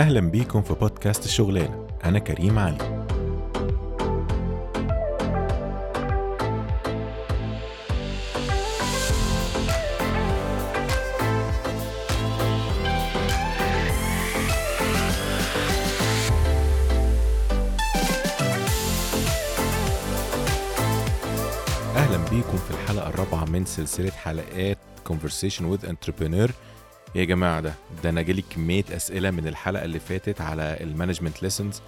أهلا بيكم في بودكاست الشغلانة. أنا كريم علي. أهلا بيكم في الحلقة الرابعة من سلسلة حلقات Conversation with Entrepreneur. يا جماعة ده ده أنا جالي كمية أسئلة من الحلقة اللي فاتت على ال management lessons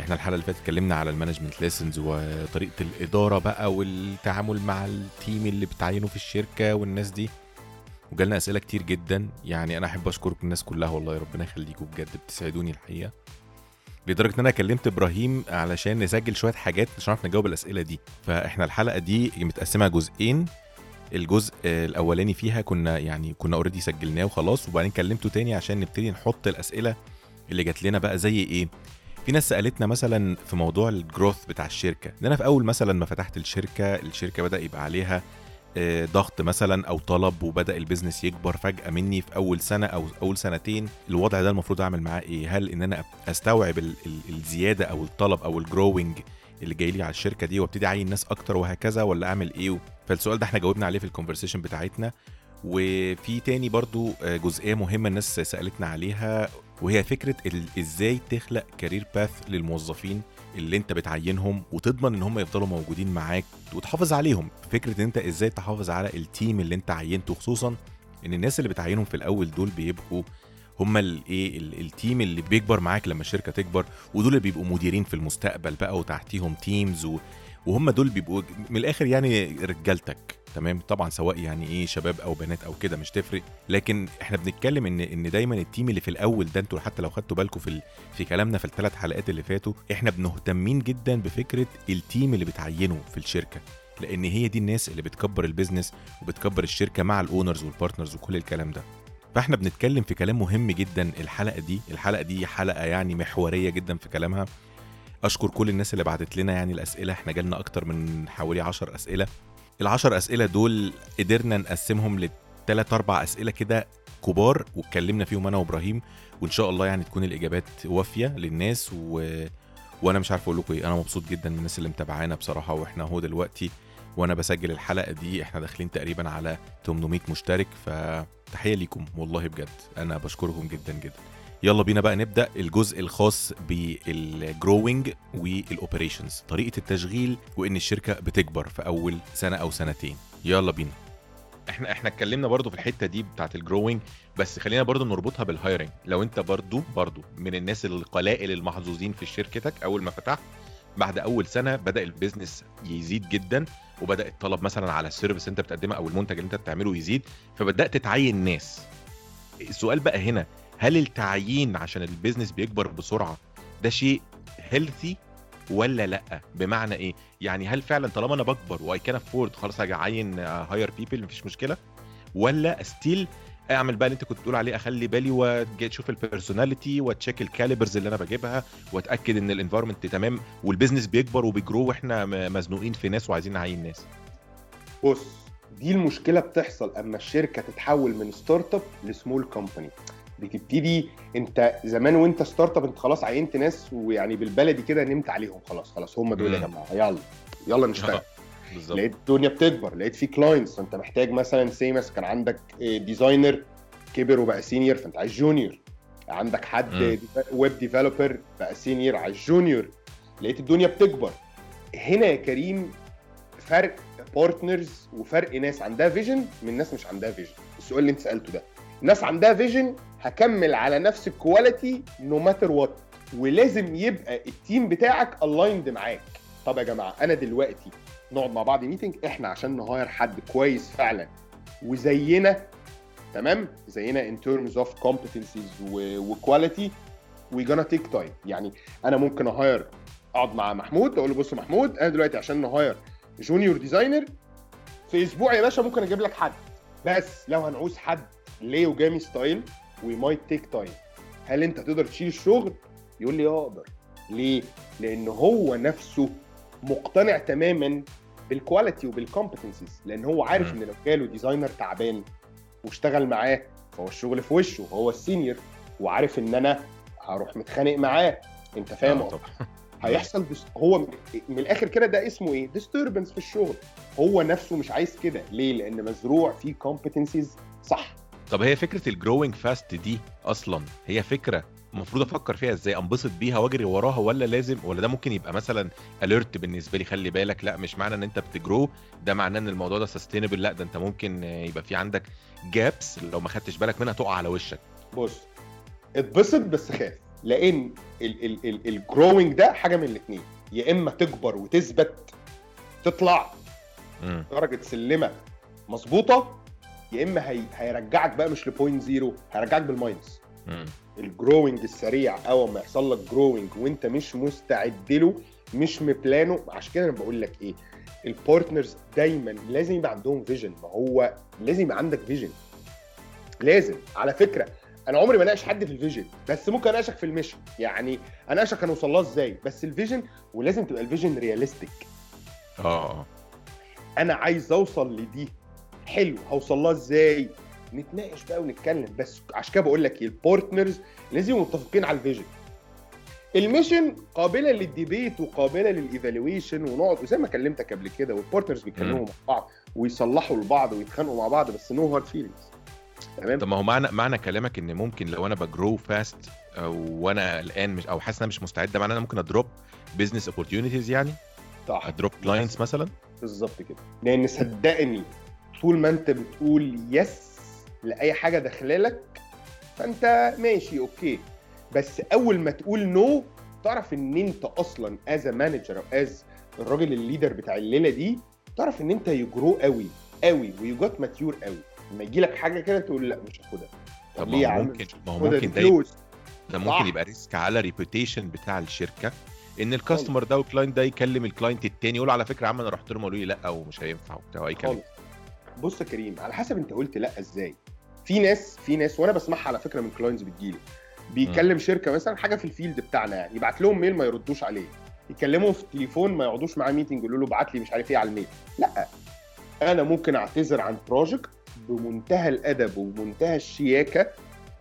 إحنا الحلقة اللي فاتت اتكلمنا على ال management lessons وطريقة الإدارة بقى والتعامل مع ال team اللي بتعينه في الشركة والناس دي. وجالنا أسئلة كتير جدا. يعني أنا أحب أشكركم الناس كلها والله ربنا يخليكم بجد بتسعدوني الحقيقة. لدرجة إن أنا كلمت إبراهيم علشان نسجل شوية حاجات مش هنعرف نجاوب الأسئلة دي. فإحنا الحلقة دي متقسمة جزئين. الجزء الأولاني فيها كنا يعني كنا already سجلناه وخلاص وبعدين كلمته تاني عشان نبتدي نحط الأسئلة اللي جات لنا بقى زي إيه. في ناس سألتنا مثلا في موضوع ال growth بتاع الشركة. ان أنا في أول مثلا ما فتحت الشركة الشركة بدأ يبقى عليها آه، ضغط مثلا أو طلب وبدأ ال business يكبر فجأة مني في أول سنة أو أول سنتين. الوضع ده المفروض أعمل معاه إيه؟ هل إن أنا أستوعب ال- ال- الزيادة أو الطلب أو ال growing اللي جاي لي على الشركة دي وابتدي أعين ناس أكتر وهكذا ولا أعمل إيه؟ فالسؤال ده إحنا جاوبنا عليه في ال conversation بتاعتنا. وفي تاني برضو آه، جزئية مهمة الناس سألتنا عليها وهي فكرة إزاي تخلق career path للموظفين اللي أنت بتعينهم وتضمن إن هم يفضلوا موجودين معاك وتحافظ عليهم. فكرة إن أنت إزاي تحافظ على ال team اللي أنت عينته خصوصا إن الناس اللي بتعينهم في الأول دول بيبقوا هم الايه ال- ال team اللي بيكبر معاك لما الشركة تكبر ودول اللي بيبقوا مديرين في المستقبل بقى وتحتيهم teams و... وهم دول بيبقوا من الآخر يعني رجالتك تمام؟ طبعا سواء يعني إيه شباب أو بنات أو كده مش تفرق لكن إحنا بنتكلم إن إن دايما ال team اللي في الأول ده أنتوا حتى لو خدتوا بالكم في ال... في كلامنا في الثلاث حلقات اللي فاتوا إحنا بنهتمين جدا بفكرة ال team اللي بتعينه في الشركة لأن هي دي الناس اللي بتكبر ال business وبتكبر الشركة مع ال owners وال partners وكل الكلام ده. فاحنا بنتكلم في كلام مهم جدا الحلقة دي. الحلقة دي حلقة يعني محورية جدا في كلامها. أشكر كل الناس اللي بعتت لنا يعني الأسئلة. إحنا جالنا أكتر من حوالي 10 أسئلة. العشر أسئلة دول قدرنا نقسمهم لثلاث أربع أسئلة كده كبار واتكلمنا فيهم أنا وإبراهيم. وإن شاء الله يعني تكون الإجابات وافية للناس و... وأنا مش عارف أقول لكم إيه. أنا مبسوط جدا من الناس اللي متابعانا بصراحة. وإحنا أهو دلوقتي وأنا بسجل الحلقة دي. إحنا داخلين تقريبا على 800 مشترك فتحية ليكم. والله بجد أنا بشكركم جدا جدا. يلا بينا بقى نبدأ الجزء الخاص بال growing وال operations طريقة التشغيل وإن الشركة بتكبر في أول سنة أو سنتين. يلا بينا. إحنا إحنا اتكلمنا برضو في الحتة دي بتاعت ال growing بس خلينا برضو نربطها بال hiring لو أنت برضو برضو من الناس القلائل المحظوظين في شركتك أول ما فتحت بعد أول سنة بدأ ال business يزيد جدا. وبدأ الطلب مثلا على السيرفيس أنت بتقدمه أو المنتج اللي أنت بتعمله يزيد فبدأت تعين ناس. السؤال بقى هنا هل التعيين عشان البيزنس بيكبر بسرعة ده شيء هيلثي ولا لأ؟ بمعنى إيه؟ يعني هل فعلا طالما أنا بكبر واي كان افورد خلاص هاجي أعين هاير بيبل مفيش مشكلة؟ ولا ستيل اعمل بقى اللي انت كنت بتقول عليه اخلي بالي واجي أشوف البيرسوناليتي واتشيك الكاليبرز اللي أنا بجيبها واتاكد ان الانفايرمنت تمام والبيزنس بيكبر وبيجرو وإحنا مزنوقين في ناس وعايزين نعين ناس. بص دي المشكلة بتحصل أما الشركة تتحول من startup ل small company بتبتدي أنت زمان وأنت startup أنت خلاص عينت ناس ويعني بالبلدي كده نمت عليهم خلاص خلاص هم دول يا. جماعة. يلا يلا نشتغل. بالظبط. لقيت الدنيا بتكبر لقيت في clients فانت محتاج مثلا same كان عندك designer كبر وبقى senior فانت عايز junior عندك. حد web developer بقى senior عايز junior لقيت الدنيا بتكبر. هنا يا كريم فرق partners وفرق ناس عندها vision من ناس مش عندها vision السؤال اللي انت سألته ده. ناس عندها vision هكمل على نفس ال quality no matter what ولازم يبقى ال team بتاعك aligned معاك. طب يا جماعة أنا دلوقتي نقعد مع بعض meeting إحنا عشان ن hire حد كويس فعلا. وزينا تمام؟ زينا in terms of competencies و quality we gonna take time يعني أنا ممكن ا hire أقعد مع محمود أقول له بص محمود أنا دلوقتي عشان ن hire junior designer في أسبوع يا باشا ممكن أجيب لك حد. بس لو هنعوز حد ليو جامي style we might take time هل أنت تقدر تشيل الشغل؟ يقول لي آه أقدر. ليه؟ لأن هو نفسه مقتنع تماما بال quality وبال competencies لأن هو عارف. إن لو جاله designer تعبان واشتغل معاه فهو الشغل في وشه وهو ال senior وعارف إن أنا هروح متخانق معاه. أنت فاهم آه، هيحصل dis... هو من الآخر كده ده اسمه إيه؟ disturbance في الشغل. هو نفسه مش عايز كده. ليه؟ لأن مزروع فيه competencies صح. طب هي فكرة ال growing fast دي أصلا هي فكرة المفروض أفكر فيها إزاي انبسط بيها واجري وراها ولا لازم؟ ولا ده ممكن يبقى مثلا alert بالنسبة لي خلي بالك لا مش معنى إن أنت بت grow ده معناه إن الموضوع ده sustainable لا ده أنت ممكن يبقى في عندك gaps لو ما خدتش بالك منها تقع على وشك. بص انبسط بس خاف لأن ال growing ده حاجة من الاثنين يا إما تكبر وتثبت تطلع درجة سلمة مظبوطة يا إما هي... هيرجعك بقى مش ل point zero هيرجعك بال minus ال growing السريع أول ما يحصل لك growing وأنت مش مستعد له مش م plan ه. عشان كده أنا بقول لك إيه ال partners دايما لازم يبقى عندهم vision ما هو لازم يبقى عندك vision لازم. على فكرة أنا عمري ما أناقش حد في ال vision بس ممكن أناقشك في ال mission يعني أناقشك هنوصل لها إزاي بس ال vision ولازم تبقى ال vision realistic آه. أنا عايز أوصل لدي. حلو. هوصل لها إزاي؟ نتناقش بقى ونتكلم. بس عشان كده بقول لك إيه ال partners لازم متفقين على ال vision ال mission قابلة لل debate وقابلة لل evaluation ونقعد وزي ما كلمتك قبل كده وال partners بيتكلموا. مع بعض ويصلحوا لبعض ويتخانقوا مع بعض بس no hard feelings تمام؟ طب ما هو معنى معنى كلامك إن ممكن لو أنا ب grow fast وأنا قلقان مش أو حاسس إن أنا مش مستعد معناه أنا ممكن أ drop business opportunities يعني؟ صح. أ drop clients مثلا؟ بالظبط كده. لأن صدقني طول ما أنت بتقول yes لأي حاجة داخلالك فأنت ماشي okay. بس أول ما تقول no تعرف إن أنت أصلا as manager أو as الراجل ال leader بتاع الليلة دي تعرف إن أنت يجرو قوي قوي و you got mature قوي. لما يجي لك حاجة كده تقول لأ مش هاخدها. طب ليه ما هو ممكن ما هو ممكن ده يبقى ده. ممكن يبقى risk على reputation بتاع الشركة إن ال customer ده وال client ده يكلم ال client التاني يقول على فكرة يا عم أنا رحت لهم قالوا لي لأ ومش هينفع وبتاع أي كلام. بص يا كريم على حسب أنت قلت لأ إزاي. في ناس في ناس وأنا بسمعها على فكرة من clients بتجيلي بيكلم شركة مثلا حاجة في ال field بتاعنا يعني يبعت لهم mail ما يردوش عليه يكلمهم في التليفون ما يقعدوش معاه meeting يقولوا له ابعت لي مش عارف إيه على ال mail. لا أنا ممكن أعتذر عن project بمنتهى الأدب وبمنتهى الشياكة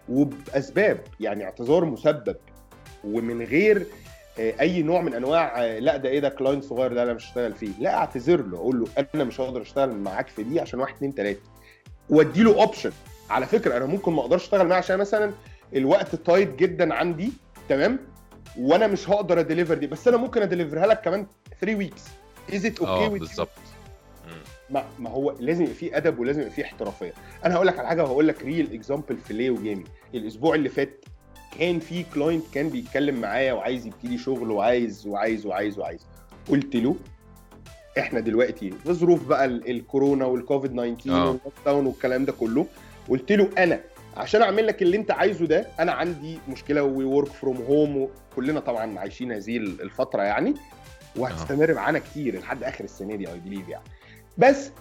وبأسباب يعني اعتذار مسبب ومن غير آه، أي نوع من أنواع آه، لا ده إيه ده client صغير ده أنا مش هشتغل فيه لا أعتذر له أقول له أنا مش هقدر أشتغل معاك في دي عشان واحد اتنين تلاتة وادي له option على فكرة أنا ممكن ما أقدرش أشتغل معاه عشان مثلا الوقت tight جدا عندي تمام؟ وأنا مش هقدر ا deliver دي بس أنا ممكن ا deliver ها لك كمان 3 weeks as it آه okay بالظبط. ما, ما هو لازم يبقى فيه أدب ولازم يبقى فيه احترافية. أنا هقول لك على حاجة وهقول لك real example في ليه وجيمي الأسبوع اللي فات كان في client كان بيتكلم معايا وعايز يبتدي شغل وعايز وعايز وعايز وعايز. قلت له إحنا دلوقتي في ظروف بقى ال- الكورونا والكوفيد 19 آه. وال lockdown والكلام ده كله. قلت له أنا عشان أعمل لك اللي أنت عايزه ده أنا عندي مشكلة we work from home وكلنا طبعا عايشين هذه الفترة يعني وهتستمر معانا كتير لحد آخر السنة دي I believe يعني. بس.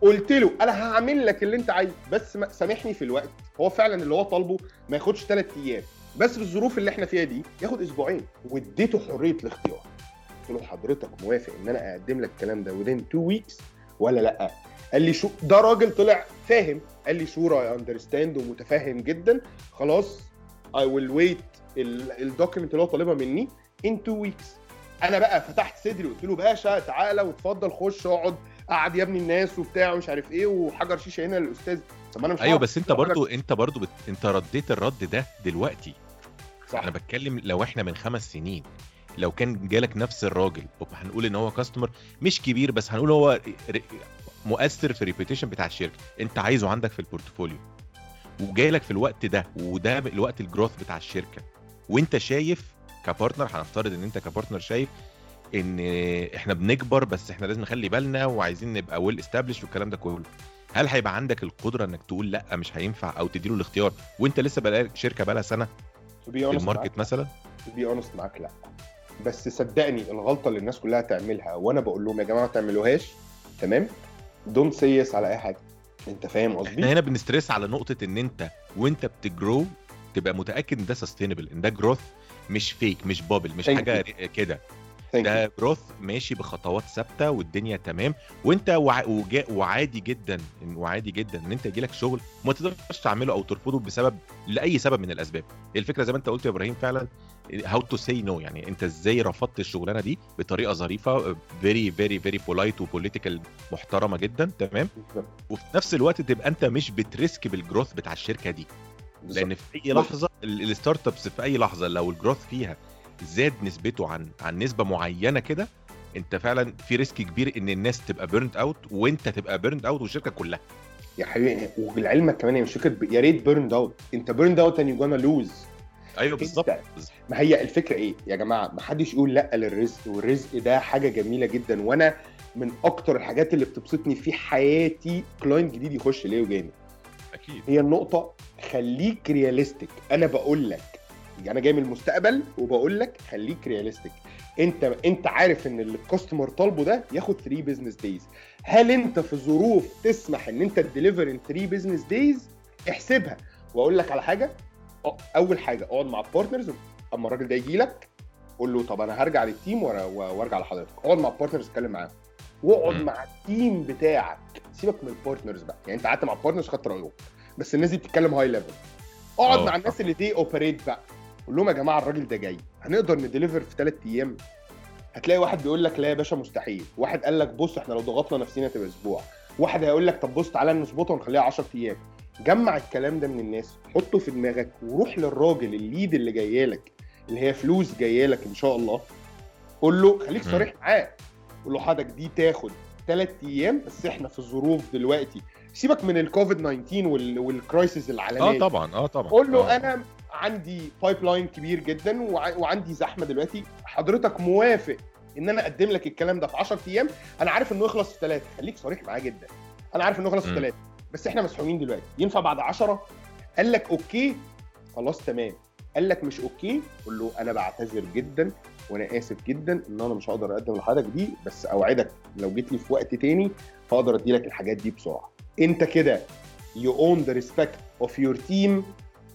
قلت له أنا هعمل لك اللي أنت عايزه بس سامحني في الوقت. هو فعلا اللي هو طالبه ما ياخدش ثلاث أيام بس في الظروف اللي إحنا فيها دي ياخد أسبوعين. واديته حرية الاختيار. قلت له حضرتك موافق إن أنا أقدم لك الكلام ده within two weeks ولا لأ؟ قال لي شو ده راجل طلع فاهم قال لي sure I understand ومتفهم جدا. خلاص I will wait ال document اللي هو طالبها مني in two weeks أنا بقى فتحت صدري وقلت له باشا تعالى واتفضل خش اقعد قعد يا ابني الناس وبتاع ومش عارف إيه وحجر شيشة هنا للأستاذ. طب أنا مش أيوه بس أنت برضو أنت برضو بت... أنت رديت الرد ده دلوقتي. صح. أنا بتكلم لو إحنا من خمس سنين لو كان جالك نفس الراجل هنقول إن هو customer مش كبير بس هنقول هو مؤثر في ال reputation بتاع الشركة. انت عايزه عندك في ال portfolio. وجايلك في الوقت ده وده الوقت ال growth بتاع الشركة. وانت شايف ك partner هنفترض ان انت ك partner شايف ان إحنا بنكبر بس إحنا لازم نخلي بالنا وعايزين نبقى well established والكلام ده كله. هل هيبقى عندك القدرة انك تقول لأ مش هينفع أو تديله الاختيار؟ وانت لسه بقى شركة بقى سنة في ال market مثلا؟ To be honest معاك لأ. بس صدقني الغلطة اللي الناس كلها تعملها وأنا بقول لهم يا جماعة ما تعملوهاش تمام؟ don't say yes على أي حاجة. أنت فاهم إحنا قصدي هنا بن stress على نقطة إن أنت وأنت بت grow تبقى متأكد إن ده sustainable إن ده growth مش fake مش bubble مش Thank حاجة كده. ده growth ماشي بخطوات ثابتة والدنيا تمام. وأنت وع... وجا... وعادي جدا وعادي جدا إن أنت يجيلك شغل وما تقدرش تعمله أو ترفضه بسبب لأي سبب من الأسباب. الفكرة زي ما أنت قلت يا إبراهيم فعلا how to say no يعني انت إزاي رفضت الشغلانة دي بطريقة ظريفة very very very polite و political محترمة جدا تمام؟ وفي نفس الوقت تبقى انت مش بت risk بال growth بتاع الشركة دي. لأن في أي لحظة ال- ال startups في أي لحظة لو ال growth فيها زاد نسبته عن عن نسبة معينة كده انت فعلا في risk كبير إن الناس تبقى burned out وانت تبقى burned out والشركة كلها. يا حبيبي ولعلمك كمان هي مش فكره يا ريت burned out انت burned out and you're gonna lose. أيوه بالظبط. ما هي الفكرة إيه؟ يا جماعة ما حدش يقول لأ للرزق والرزق ده حاجة جميلة جدا وأنا من أكتر الحاجات اللي بتبسطني في حياتي client جديد يخش ليه وجاني أكيد. هي النقطة خليك realistic أنا بقول لك أنا جاي من المستقبل وبقول لك خليك realistic أنت أنت عارف إن اللي ال customer طالبه ده ياخد 3 business days هل أنت في ظروف تسمح إن أنت ت deliver in 3 business days احسبها. وأقول لك على حاجة أول حاجة أقعد مع ال partners أما الراجل ده يجي لك قول له طب أنا هرجع لل team وأرجع لحضرتك. أقعد مع ال partners اتكلم معاهم. واقعد. مع ال team بتاعك. سيبك من ال partners بقى. يعني أنت قعدت مع ال partners خدت رأيهم. بس الناس دي بتتكلم high level أقعد آه. مع الناس اللي دي operate بقى. قول لهم يا جماعة الراجل ده جاي. هنقدر ن deliver في ثلاث أيام؟ هتلاقي واحد بيقول لك لا يا باشا مستحيل. واحد قال لك بص إحنا لو ضغطنا نفسنا تبقى أسبوع. واحد هيقول لك طب بص تعالى نظبطها ونخليها 10 أيام. جمع الكلام ده من الناس حطه في دماغك وروح للراجل ال lead اللي جاية لك اللي هي فلوس جاية لك إن شاء الله قول له خليك. صريح معاه. قول له حضرتك دي تاخد ثلاث أيام بس إحنا في الظروف دلوقتي. سيبك من الكوفيد 19 وال... وال crisis العالمية. آه طبعا آه طبعا. قول له آه. أنا عندي pipeline كبير جدا وع- وعندي زحمة دلوقتي. حضرتك موافق إن أنا أقدم لك الكلام ده في 10 أيام؟ أنا عارف إنه يخلص في ثلاثة خليك صريح معاه جدا. أنا عارف إنه يخلص في. ثلاثة بس إحنا مسحومين دلوقتي. ينفع بعد 10 قال لك okay. خلاص تمام. قال لك مش okay. قول له أنا بعتذر جدا وأنا آسف جدا إن أنا مش هقدر أقدم لحضرتك دي بس أوعدك لو جيت لي في وقت تاني هقدر أدي لك الحاجات دي بسرعة. أنت كده you own the respect of your team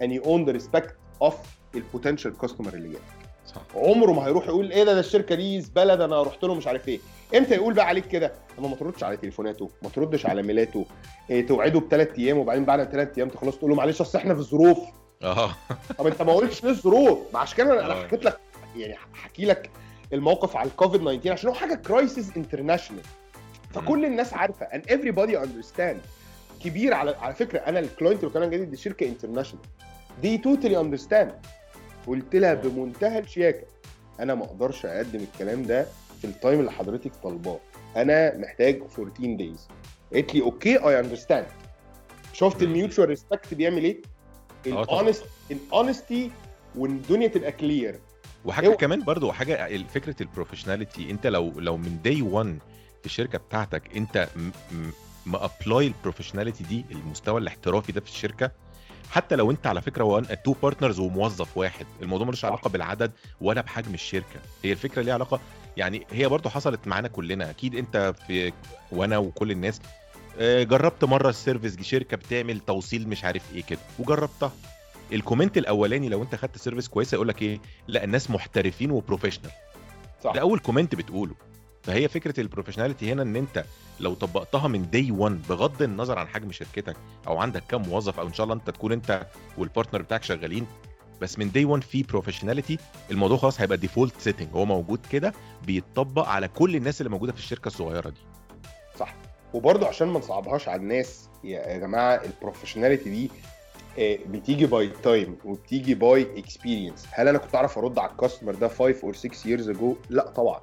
and you own the respect of البوتنشال كاستمر اللي جاي. صح. عمره ما هيروح يقول إيه ده ده الشركة دي زباله ده أنا رحت له مش عارف إيه. إمتى يقول بقى عليك كده؟ لما ما تردش على تليفوناته ما تردش على ميلاته. إيه توعده بثلاث أيام وبعدين بعد ثلاث أيام تخلص تقول له معلش أصل إحنا في ظروف. آه. طب أنت ما قلتش ليه الظروف؟ ما عشان كده أنا آه. حكيت لك يعني حكي لك الموقف على الكوفيد 19 عشان هو حاجة crisis international فكل الناس عارفة and everybody understand. كبير على على فكرة أنا ال client اللي كان جاي دي شركة international دي totally understand قلت لها بمنتهى الشياكة أنا ما أقدرش أقدم الكلام ده في ال time اللي حضرتك طالباه أنا محتاج 14 days قالت لي okay I understand شفت. ال mutual respect بيعمل إيه؟ آه. ال honest ال honesty والدنيا تبقى clear وحاجة هو- كمان برضو حاجة فكرة ال professionality أنت لو لو من day 1 في الشركة بتاعتك أنت م apply ال professionality دي المستوى الاحترافي ده في الشركة حتى لو انت على فكرة one two partners وموظف واحد الموضوع ملوش. علاقة بالعدد ولا بحجم الشركة. هي الفكرة ليها علاقة يعني هي برضو حصلت معانا كلنا. أكيد انت في وأنا وكل الناس آه، جربت مرة ال service شركة بتعمل توصيل مش عارف إيه كده وجربتها. ال comment الأولاني لو انت خدت service كويسة يقول لك إيه؟ لا الناس محترفين و professional صح. ده أول comment بتقوله. فهي فكرة ال professionality هنا إن أنت لو طبقتها من day 1 بغض النظر عن حجم شركتك أو عندك كام موظف أو إن شاء الله أنت تكون أنت وال partner بتاعك شغالين بس من day 1 في professionality الموضوع خلاص هيبقى default setting هو موجود كده بيتطبق على كل الناس اللي موجودة في الشركة الصغيرة دي. صح. وبرضه عشان ما نصعبهاش على الناس يا جماعة ال professionality دي آه، بتيجي by time وبتيجي by experience هل أنا كنت أعرف أرد على ال customer ده 5 or 6 years ago لا طبعا.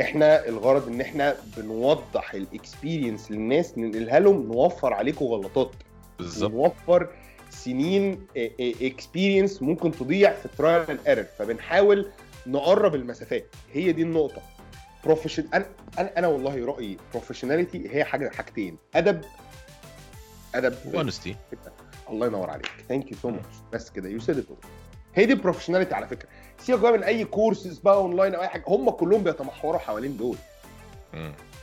إحنا الغرض ان إحنا بنوضح ال experience للناس ننقلها لهم نوفر عليكم غلطات. بالظبط. ونوفر سنين experience ممكن تضيع في ال trial and error فبنحاول نقرب المسافات. هي دي النقطة. profession أنا أنا والله رأيي professionality هي حاجة حاجتين. ادب أدب. honesty الله ينور عليك. thank you so much بس كده. you said هي دي ال professionality على فكرة. سيبك بقى من أي كورسز بقى اونلاين أو أي حاجة هم كلهم بيتمحوروا حوالين دول.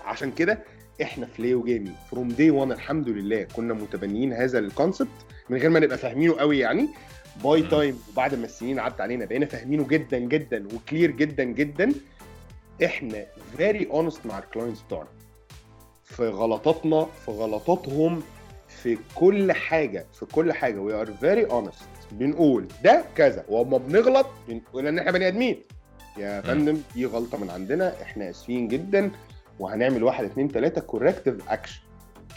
عشان كده إحنا في ليو جيمنج from day 1 الحمد لله كنا متبنيين هذا ال concept من غير ما نبقى فاهمينه قوي يعني. by. time وبعد ما السنين عدت علينا بقينا فاهمينه جدا جدا و clear جدا جدا. إحنا very honest مع ال clients بتوعنا. في غلطاتنا في غلطاتهم في كل حاجة في كل حاجة. we are very honest بنقول ده كذا وما بنغلط بنقول ان إحنا بني آدمين. يا فندم دي غلطة من عندنا إحنا آسفين جدا وهنعمل واحد اتنين تلاتة corrective action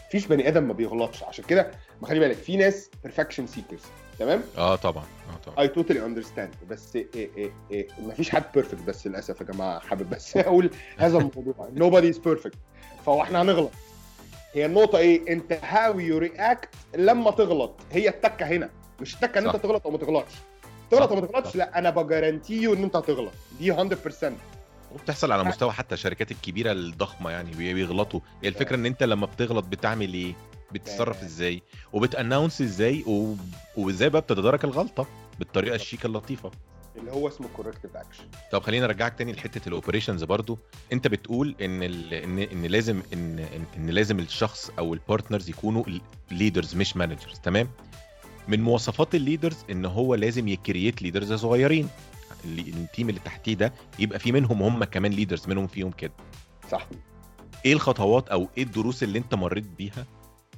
مفيش بني آدم ما بيغلطش. عشان كده ما خلي بالك في ناس perfection seekers تمام؟ آه طبعا آه طبعا. اي توتالي اندرستاند بس إيه إيه إيه مفيش حد perfect بس للأسف يا جماعة حابب بس أقول هذا الموضوع. Nobody is perfect. فهو إحنا هنغلط. هي النقطة إيه؟ أنت how you react لما تغلط. هي التكة هنا. مش التكة إن. أنت تغلط أو ما تغلطش. تغلط. أو ما تغلطش. لا أنا ب guarantee you إن أنت هتغلط. دي 100% وبتحصل على مستوى حتى الشركات الكبيرة الضخمة يعني بي- بيغلطوا. هي الفكرة إن أنت لما بتغلط بتعمل إيه؟ بتتصرف. إزاي؟ وبت announce إزاي؟ و... وإزاي بقى بتتدارك الغلطة؟ بالطريقة الشيك اللطيفة. اللي هو اسمه corrective action طب خلينا أرجعك تاني لحتة ال operations برضو. أنت بتقول إن ال... ان إن لازم ان ان, لازم الشخص أو ال partners يكونوا leaders مش managers تمام؟ من مواصفات ال leaders إن هو لازم ي create leaders صغيرين. ال team اللي تحتيه ده يبقى في منهم هم كمان leaders منهم فيهم كده. صح. إيه الخطوات أو إيه الدروس اللي أنت مريت بيها؟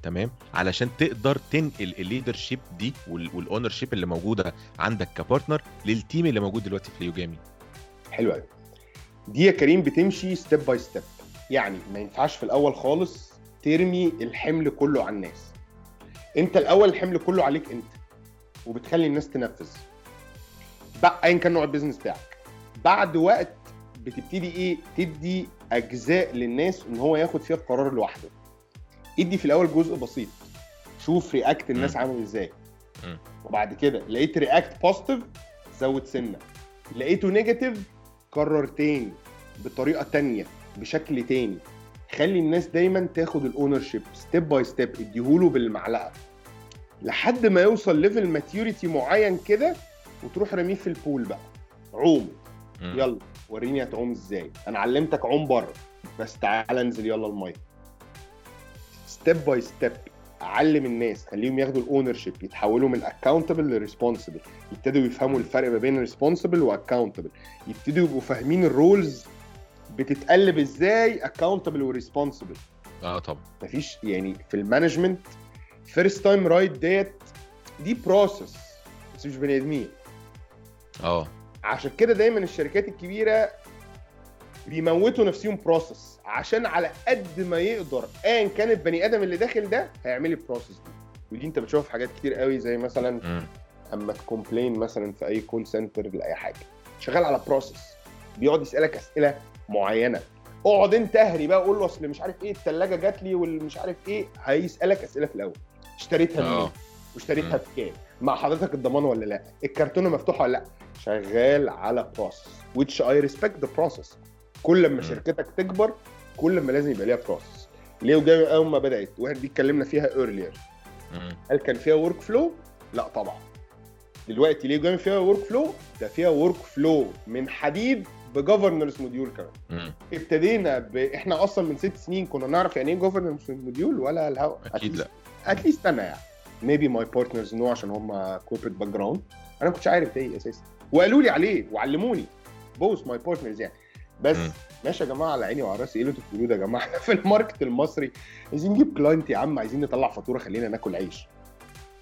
تمام؟ علشان تقدر تنقل ال leadership دي وال ownership اللي موجودة عندك ك partner لل team اللي موجود دلوقتي في اليوجامي. حلو قوي دي يا كريم بتمشي step by step يعني ما ينفعش في الأول خالص ترمي الحمل كله على الناس. انت الأول الحمل كله عليك انت وبتخلي الناس تنفذ بقى ايا كان نوع ال business بتاعك. بعد وقت بتبتدي إيه؟ تدي أجزاء للناس إن هو ياخد فيها القرار لوحده. ادي في الأول جزء بسيط. شوف react الناس. عامل إزاي. وبعد كده لقيت react positive زود سنة. لقيته negative كرر تاني بطريقة تانية بشكل تاني. خلي الناس دايما تاخد ال ownership step by step اديهوله بالمعلقة. لحد ما يوصل level maturity معين كده وتروح رميه في ال pool بقى. عوم. مم. يلا وريني هتعوم إزاي. أنا علمتك عوم بره. بس تعالى انزل يلا الميه step by step علم الناس خليهم ياخدوا ال ownership يتحولوا من accountable ل responsible يبتدوا يفهموا الفرق ما بين responsible و accountable يبتدوا يبقوا فاهمين ال roles بتتقلب إزاي accountable و responsible آه طبعا. مفيش يعني في ال management first time right ديت دي process بس مش بني آدمين. آه. عشان كده دايما الشركات الكبيرة بيموتوا نفسهم process عشان على قد ما يقدر ايا كان البني آدم اللي داخل ده هيعمل ال process دي. ودي أنت بتشوفها في حاجات كتير قوي زي مثلا. أما ت complain مثلا في أي call center لأي حاجة. شغال على process بيقعد يسألك أسئلة معينة. اقعد انت اهري بقى قول له اصل مش عارف إيه الثلاجه جات لي والمش عارف إيه هيسألك أسئلة في الأول. اشتريتها منين؟ آه واشتريتها مم. بكام؟ مع حضرتك الضمان ولا لا؟ الكرتونه مفتوحه ولا لا؟ شغال على process which I respect the process. كل مم. شركتك تكبر كل ما لازم يبقى ليها process ليه وجاي أول ما بدأت؟ واحد دي اتكلمنا فيها earlier. مم. هل كان فيها workflow لا طبعا. دلوقتي ليه جاي فيها workflow ده فيها workflow من حديد ب governance module كمان. ابتدينا ب... إحنا أصلا من ست سنين كنا نعرف يعني إيه governance module ولا الهوا. أكيد لا. at least أنا يعني. maybe my partners know عشان هم corporate background أنا ما كنتش عارف ده إيه أساسا. وقالوا لي عليه وعلموني. both my partners يعني. بس. ماشي يا جماعة على عيني وعلى راسي. إيه اللي أنتوا بتقولوه ده يا جماعة؟ إحنا في ال market المصري عايزين نجيب client يا عم عايزين نطلع فاتورة خلينا ناكل عيش.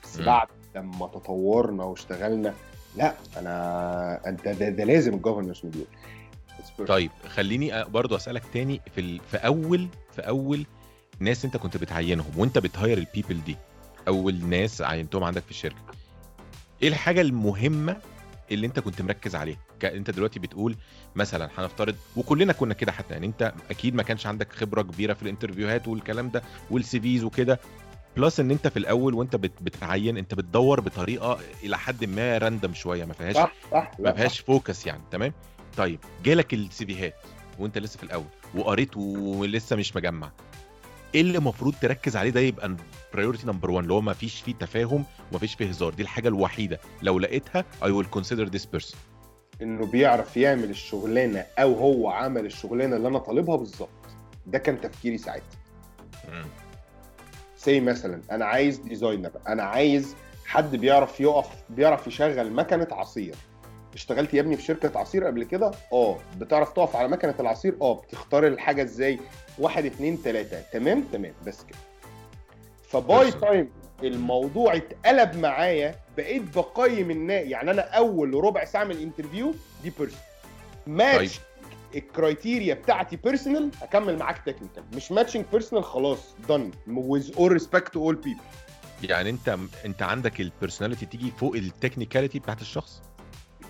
بس. بعد لما تطورنا واشتغلنا لا أنا انت ده, ده لازم ال governance module طيب خليني برضو أسألك تاني في ال... في اول في أول ناس أنت كنت بتعينهم وأنت بت hire ال people دي. أول ناس عينتهم عندك في الشركة. إيه الحاجة المهمة اللي أنت كنت مركز عليها. أنت دلوقتي بتقول مثلا هنفترض وكلنا كنا كده حتى يعني أنت أكيد ما كانش عندك خبرة كبيرة في ال interview هات والكلام ده وال CVs وكده. plus إن أنت في الأول وأنت بت... بتعين أنت بتدور بطريقة إلى حد ما random شوية ما فيهاش صح صح ما فيهاش focus يعني تمام؟ طيب جالك ال CV هات وأنت لسه في الأول وقريت ولسه مش مجمع إيه اللي المفروض تركز عليه ده يبقى priority number 1 اللي هو ما فيش فيه تفاهم وما فيش فيه هزار دي الحاجة الوحيدة. لو لقيتها I will consider this person. إنه بيعرف يعمل الشغلانة أو هو عمل الشغلانة اللي أنا طالبها بالظبط. ده كان تفكيري ساعتها. زي مثلا أنا عايز designer أنا عايز حد بيعرف يقف بيعرف يشغل مكنة عصير. اشتغلت يا ابني في شركة عصير قبل كده؟ آه. بتعرف تقف على مكنة العصير؟ آه. بتختار الحاجة إزاي؟ واحد اتنين تلاتة. تمام؟ تمام. بس كده. ف by. time الموضوع اتقلب معايا بقيت بقيم الناس يعني أنا أول ربع ساعة من ال interview دي personal match ال criteria بتاعتي personal اكمل معاك technical مش matching personal خلاص done with all respect to all people. يعني انت انت عندك ال personality تيجي فوق ال technicality بتاعت الشخص؟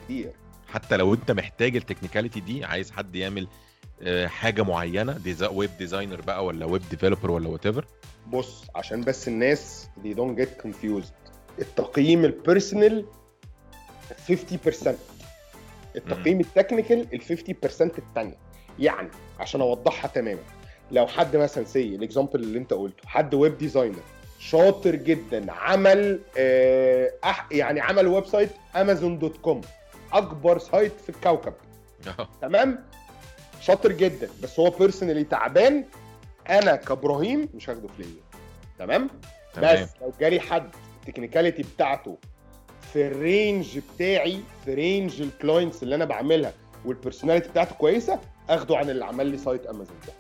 كتير. حتى لو انت محتاج ال technicality دي عايز حد يعمل آه، حاجة معينة desi- web designer بقى ولا web developer ولا whatever بص عشان بس الناس they don't get confused. التقييم ال personal 50% التقييم ال technical ال 50% الثانية يعني عشان أوضحها تماما لو حد مثلا say ال example اللي أنت قلته حد web designer شاطر جدا عمل آه أح- يعني عمل website أمازون dot com أكبر سايت في الكوكب. تمام؟ شاطر جدا بس هو personally تعبان. أنا كإبراهيم مش هاخده في ليا تمام؟ تمام. بس لو جالي حد ال technicality بتاعته في ال range بتاعي في range ال clients اللي أنا بعملها وال personality بتاعته كويسة أخده عن اللي عمل لي site امازون ده.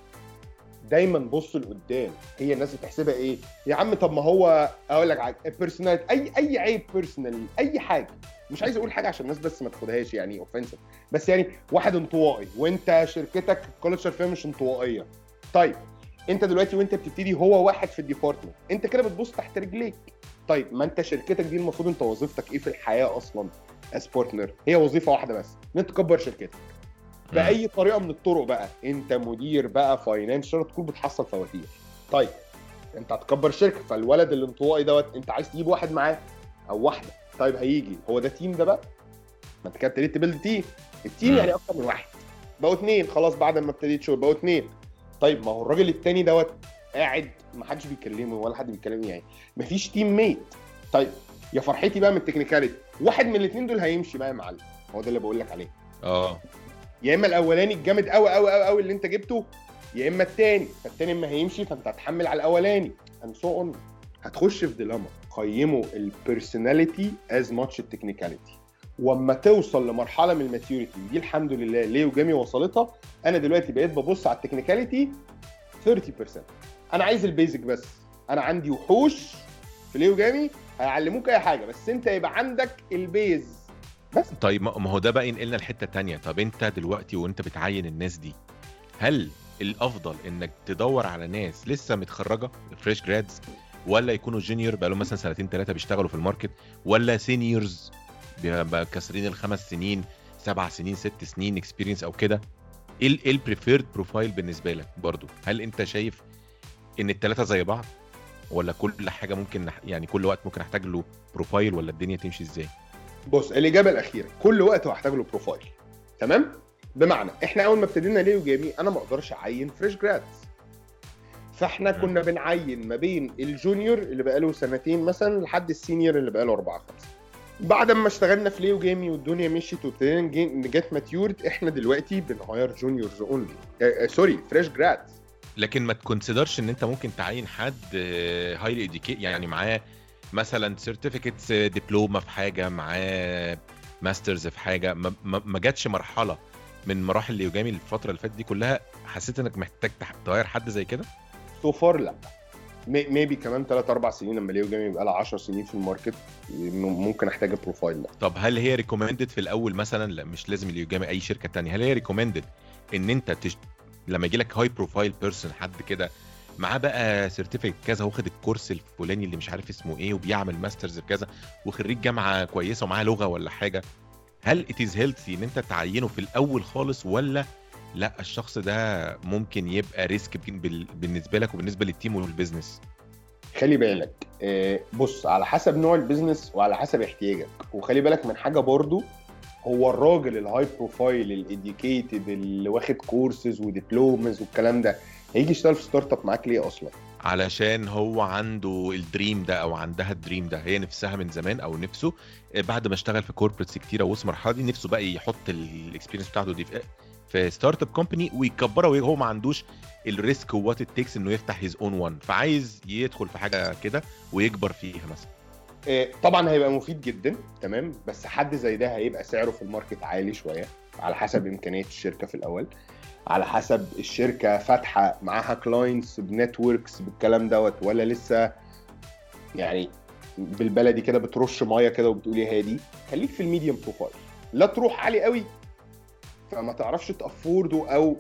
دايما بص لقدام هي الناس بتحسبها إيه؟ يا عم طب ما هو أقول لك حاجة ال personality أي أي عيب personally أي حاجة. مش عايز أقول حاجة عشان الناس بس ما تاخدهاش يعني offensive بس يعني واحد انطوائي وأنت شركتك ال culture فيها مش انطوائية. طيب أنت دلوقتي وأنت بتبتدي هو واحد في ال department أنت كده بتبص تحت رجليك. طيب ما انت شركتك دي المفروض انت وظيفتك إيه في الحياة أصلا as partner هي وظيفة واحدة بس ان انت تكبر شركتك. بأي طريقة من الطرق بقى انت مدير بقى financial تكون بتحصل فواتير. طيب انت هتكبر شركة فالولد الانطوائي دوت انت عايز تجيب واحد معاه أو واحدة. طيب هيجي. هو ده team ده بقى؟ ما انت كده ابتديت ت build team ال team. يعني أكتر من واحد. بقوا اتنين خلاص بعد ما ابتديت شغل بقوا اتنين. طيب ما هو الراجل التاني دوت قاعد ما حدش بيكلمه ولا حد بيكلمني يعني. مفيش team ميت طيب يا فرحتي بقى من ال technicality. واحد من الاثنين دول هيمشي بقى يا معلم. هو ده اللي بقول لك عليه. آه. يا إما الأولاني الجامد قوي قوي قوي قوي اللي أنت جبته يا إما التاني. فالتاني اما هيمشي فأنت هتحمل على الأولاني. And so on. هتخش في dilemma قيموا ال personality as much ال technicality. وأما توصل لمرحلة من ال maturity دي الحمد لله ليه وجامي وصلتها. أنا دلوقتي بقيت ببص على ال technicality 30% أنا عايز ال basic بس. أنا عندي وحوش في ليه وجامي هيعلموك أي حاجة بس انت يبقى عندك ال base. بس. طيب ما هو ده بقى ينقلنا لحتة تانية. طب انت دلوقتي وانت بتعين الناس دي هل الأفضل إنك تدور على ناس لسه متخرجة fresh grads ولا يكونوا junior بقى لهم مثلا سنتين ثلاثة بيشتغلوا في ال market ولا seniors كاسرين الخمس سنين سبع سنين ست سنين experience أو كده؟ إيه ال preferred profile بالنسبة لك برضو؟ هل أنت شايف إن الثلاثه زي بعض ولا كل حاجة ممكن نح- يعني كل وقت ممكن أحتاج له profile ولا الدنيا تمشي إزاي؟ بص الإجابة الأخيرة كل وقت هحتاج له profile تمام؟ بمعنى إحنا أول ما ابتدينا ليه وجامي أنا ما أقدرش أعين fresh grads فإحنا. كنا بنعين ما بين ال junior اللي بقاله سنتين مثلا لحد ال senior اللي بقاله أربعة خمسة. بعد ما اشتغلنا في ليه وجامي والدنيا مشيت وابتدينا نجي- جت matured إحنا دلوقتي بن hire juniors only sorry fresh grads لكن ما ت consider ش إن أنت ممكن تعين حد highly educate يعني معاه مثلا certificates دبلومه في حاجة معاه masters في حاجة. ما, جاتش مرحلة من مراحل اليوجامي الفترة اللي فاتت دي كلها حسيت إنك محتاج تهاير حد زي كده؟ so far لا. maybe كمان 3 4 سنين لما ليه وجامي يبقى لها 10 سنين في ال market ممكن أحتاج ال profile ده. طب هل هي recommended في الأول مثلا؟ لا مش لازم اليوجامي أي شركة تانية. هل هي recommended إن أنت. لما يجي لك high profile person حد كده معاه بقى certificate كذا واخد ال course الفلاني اللي مش عارف اسمه إيه وبيعمل masters كذا وخريج جامعة كويسة ومعاه لغة ولا حاجة هل it is healthy إن أنت تعينه في الأول خالص ولا لأ الشخص ده ممكن يبقى risk بالنسبة لك وبالنسبة لل team وال business خلي بالك آه، بص على حسب نوع ال business وعلى حسب احتياجك. وخلي بالك من حاجة برضو هو الراجل ال high profile ال educated اللي واخد courses و diplomas والكلام ده هيجي يشتغل في startup معاك ليه أصلا؟ علشان هو عنده ال dream ده أو عندها ال dream ده هي نفسها من زمان أو نفسه بعد ما اشتغل في corporates كتيره ووصل المرحله دي نفسه بقى يحط ال experience بتاعته دي في في startup company ويكبرها وهو ما عندوش ال risk و what it takes إنه يفتح his own one فعايز يدخل في حاجة كده ويكبر فيها مثلا. آه، طبعا هيبقى مفيد جدا تمام؟ بس حد زي ده هيبقى سعره في ال market عالي شوية على حسب امكانيات الشركة في الأول. على حسب الشركة فاتحة معاها clients ب networks بالكلام دوت ولا لسه يعني بالبلدي كده بترش مية كده وبتقول يا هادي خليك في ال medium profile لا تروح عالي قوي. فما تعرفش ت afford ه أو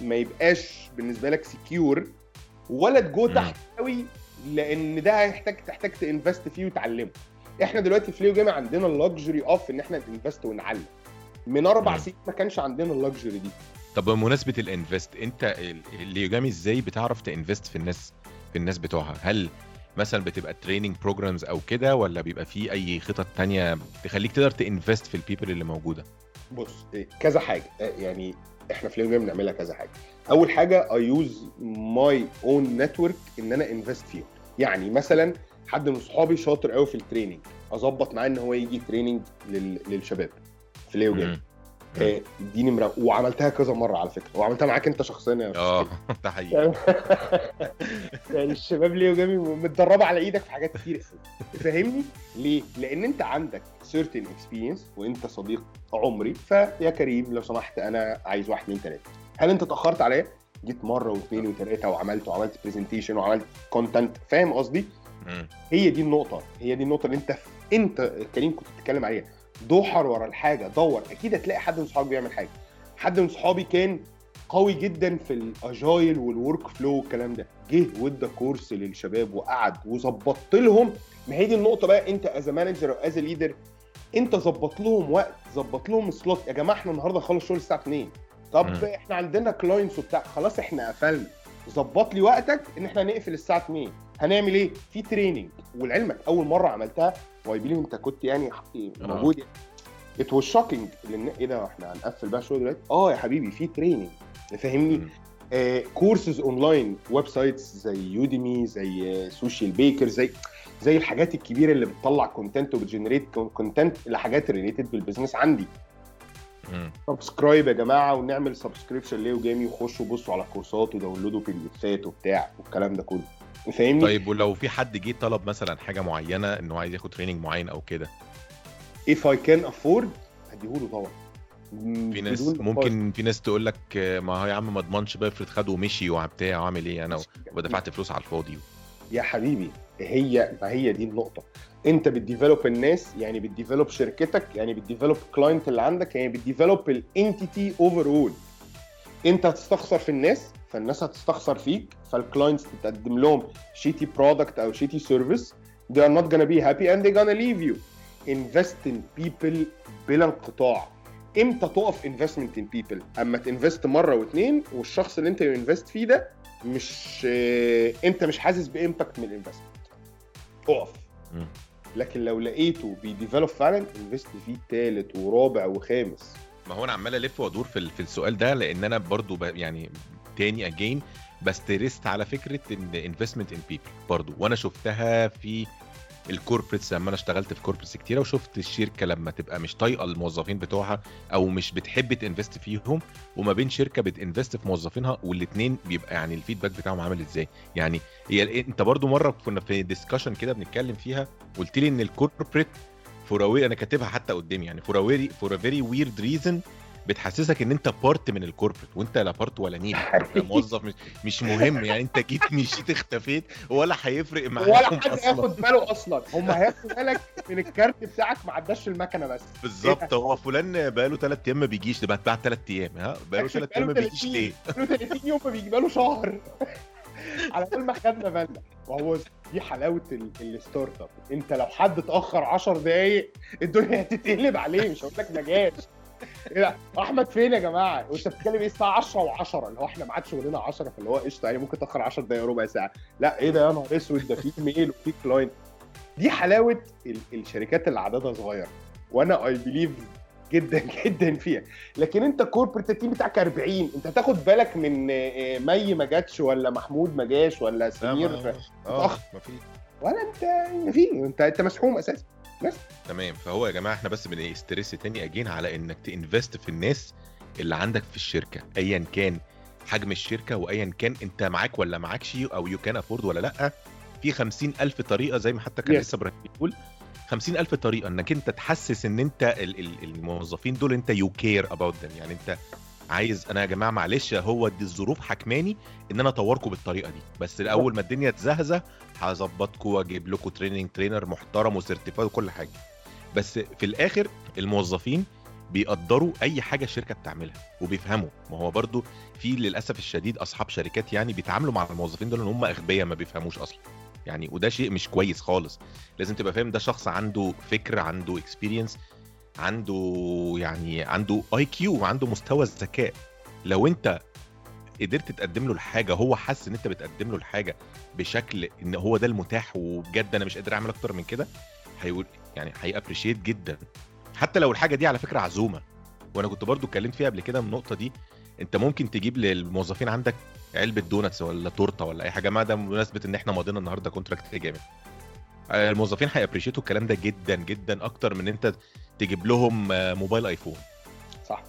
ما يبقاش بالنسبة لك secure ولا تجو. تحت قوي. لأن ده هيحتاج تحتاج ت invest فيه وتعلمه. إحنا دلوقتي في ليو جيم عندنا ال luxury of ان إحنا ن invest ونعلم. من أربع. سنين ما كانش عندنا ال luxury دي. طب بمناسبة ال invest انت ال- اليوجامي إزاي بتعرف ت invest في الناس في الناس بتوعها؟ هل مثلا بتبقى training programs أو كده ولا بيبقى في أي خطط تانية تخليك تقدر ت invest في ال people اللي موجودة؟ بص إيه، كذا حاجة. آه، يعني إحنا في ليو جيم بنعملها كذا حاجة. أول حاجة I use my own network إن أنا invest فيهم يعني مثلا حد من صحابي شاطر قوي في ال training أظبط معاه إن هو يجي training لل... للشباب في ليو جيم دي نمره وعملتها كذا مرة على فكرة. وعملتها معاك أنت شخصيا يا آه ده حقيقي. يعني الشباب ليو جيم متدربة على إيدك في حاجات كتير. فاهمني؟ ليه؟ لأن أنت عندك certain experience وأنت صديق عمري فيا كريم لو سمحت أنا عايز واحد اتنين تلاتة. هل انت اتأخرت عليا جيت مرة واثنين وثلاثة وعملت وعملت presentation وعملت content فاهم قصدي. هي دي النقطة. هي دي النقطة اللي انت انت كريم كنت بتتكلم عليها. دور ورا الحاجة دور. أكيد هتلاقي حد من صحابك بيعمل حاجة. حد من صحابي كان قوي جدا في ال agile وال workflow والكلام ده. جه وادى course للشباب وقعد وظبطت لهم. ما هي دي النقطة بقى. انت as manager أو as leader انت ظبط لهم وقت ظبط لهم slot يا جماعة إحنا النهارده نخلص شغل الساعة 2 طب مم. إحنا عندنا clients وبتاع. خلاص إحنا قفلنا. ظبط لي وقتك ان إحنا نقفل الساعة 2 هنعمل إيه؟ في training ولعلمك أول مرة عملتها و I believe انت كنت يعني موجود it was shocking إيه ده؟ إحنا هنقفل بقى شغل دلوقتي. آه يا حبيبي في training فاهمني. courses online websites زي Udemy زي Socialbakers زي زي الحاجات الكبيرة اللي بتطلع content وبت generate content لحاجات related بال business عندي. subscribe يا جماعة ونعمل subscription ليو جيم وخشوا بصوا على كورسات و download وا PDF ات وبتاع والكلام ده كله. فاهمني؟ طيب ولو في حد جه طلب مثلا حاجة معينة إنه عايز ياخد training معين أو كده؟ If I can afford هديهوله طبعا. في ناس. ممكن في ناس تقول لك ما هو يا عم ما اضمنش بقى افرض خده ومشي وبتاع واعمل إيه أنا؟ ودفعت فلوس على الفاضي. يا حبيبي هي ما هي دي النقطة. انت بت develop الناس يعني بت develop شركتك يعني بت develop client اللي عندك يعني بت develop ال entity overall انت هتستخسر في الناس فالناس هتستخسر فيك فال clients تقدم لهم shitty product أو shitty service they are not gonna be happy and they're gonna leave you. Invest in people بلا انقطاع. إمتى تقف investment in people أما ت invest مرة واثنين والشخص اللي انت invest فيه ده مش انت مش حاسس ب impact من ال investment. اقف. لكن لو لقيته بي develop فعلا invest فيه تالت ورابع وخامس. ما هو أنا عمال ألف وأدور في في السؤال ده لأن أنا برضو ب- يعني تاني again ب stress على فكرة إن investment in people برضو. وأنا شفتها في ال corporates لما أنا اشتغلت في corporates كتيره وشفت الشركة لما تبقى مش طايقة الموظفين بتوعها أو مش بتحب ت invest فيهم وما بين شركة بت invest في موظفينها والاثنين بيبقى يعني ال feedback بتاعهم عامل إزاي. يعني هي أنت برضو مرة كنا في discussion كده بنتكلم فيها قلت لي إن ال corporate for أنا كاتبها حتى قدامي يعني for for a very weird reason بتحسسك إن أنت part من ال corporate وأنت لا part ولا نيل أنت موظف مش, مش مهم يعني أنت جيت مشيت اختفيت ولا هيفرق معاهم ولا حد هياخد باله أصلا. هم هياخدوا بالك من ال card بتاعك ما عداش المكنة بس. بالظبط. هو فلان بقاله ثلاث أيام ما بيجيش ده بعد ثلاث أيام ها؟ بقاله ثلاث أيام ما بيجيش ليه؟ 30 يوم ما بيجي له شهر. على طول ما خدنا بالنا. وهو دي حلاوة ال- ال startup أنت لو حد اتأخر 10 دقايق الدنيا هتتقلب عليه مش هقول لك ما جاش. إيه أحمد فين يا جماعة؟ وأنت بتتكلم إيه الساعة 10 و10 اللي هو إحنا ميعاد شغلنا 10 فاللي هو قشطة يعني ممكن تأخر 10 دقايق ربع ساعة. لا إيه ده يا نهار أسود؟ ده في mail وفي client. دي حلاوة ال- الشركات اللي عددها صغير وأنا I believe جدا جدا فيها. لكن أنت corporate ال team بتاعك 40 أنت هتاخد بالك من آه، مي ما جاتش ولا محمود ما جاش ولا لا، سمير؟ آه في ولا أنت في أنت أنت مسحوم أساسا. تمام فهو يا جماعة إحنا بس بن stress تاني again على انك ت invest في الناس اللي عندك في الشركة ايا كان حجم الشركة وايا كان انت معاك ولا معاكش أو you can afford ولا لأ في خمسين ألف طريقة زي ما حتى كان Yes. لسه إبراهيم بيقول خمسين ألف طريقة انك انت تحسس ان انت ال- ال- الموظفين دول انت you care about يعني انت عايز أنا يا جماعة معلش هو دي الظروف حكماني ان أنا اطوركم بالطريقة دي. بس الأول ما الدنيا تزهزه هظبطكم واجيب لكم training trainer محترم و certified وكل حاجة. بس في الآخر الموظفين بيقدروا أي حاجة الشركة بتعملها وبيفهموا. ما هو برضو في للأسف الشديد أصحاب شركات يعني بيتعاملوا مع الموظفين دول إن هم أغبياء ما بيفهموش أصلا. يعني وده شيء مش كويس خالص. لازم تبقى فاهم ده شخص عنده فكر عنده experience عنده يعني عنده IQ عنده مستوى الذكاء. لو انت قدرت تقدم له الحاجة هو حس ان انت بتقدم له الحاجة بشكل ان هو ده المتاح وبجد أنا مش قادر اعمل أكتر من كده هيقول يعني هي appreciate جدا. حتى لو الحاجة دي على فكرة عزومة. وأنا كنت برضو اتكلمت فيها قبل كده من النقطه دي انت ممكن تجيب للموظفين عندك علبة donuts ولا تورتة ولا أي حاجة ما ده بمناسبة إن إحنا ماضينا النهارده contract جامد آه، الموظفين هي appreciate وا الكلام ده جدا جدا أكتر من أنت تجيب لهم آه، موبايل آيفون. صح.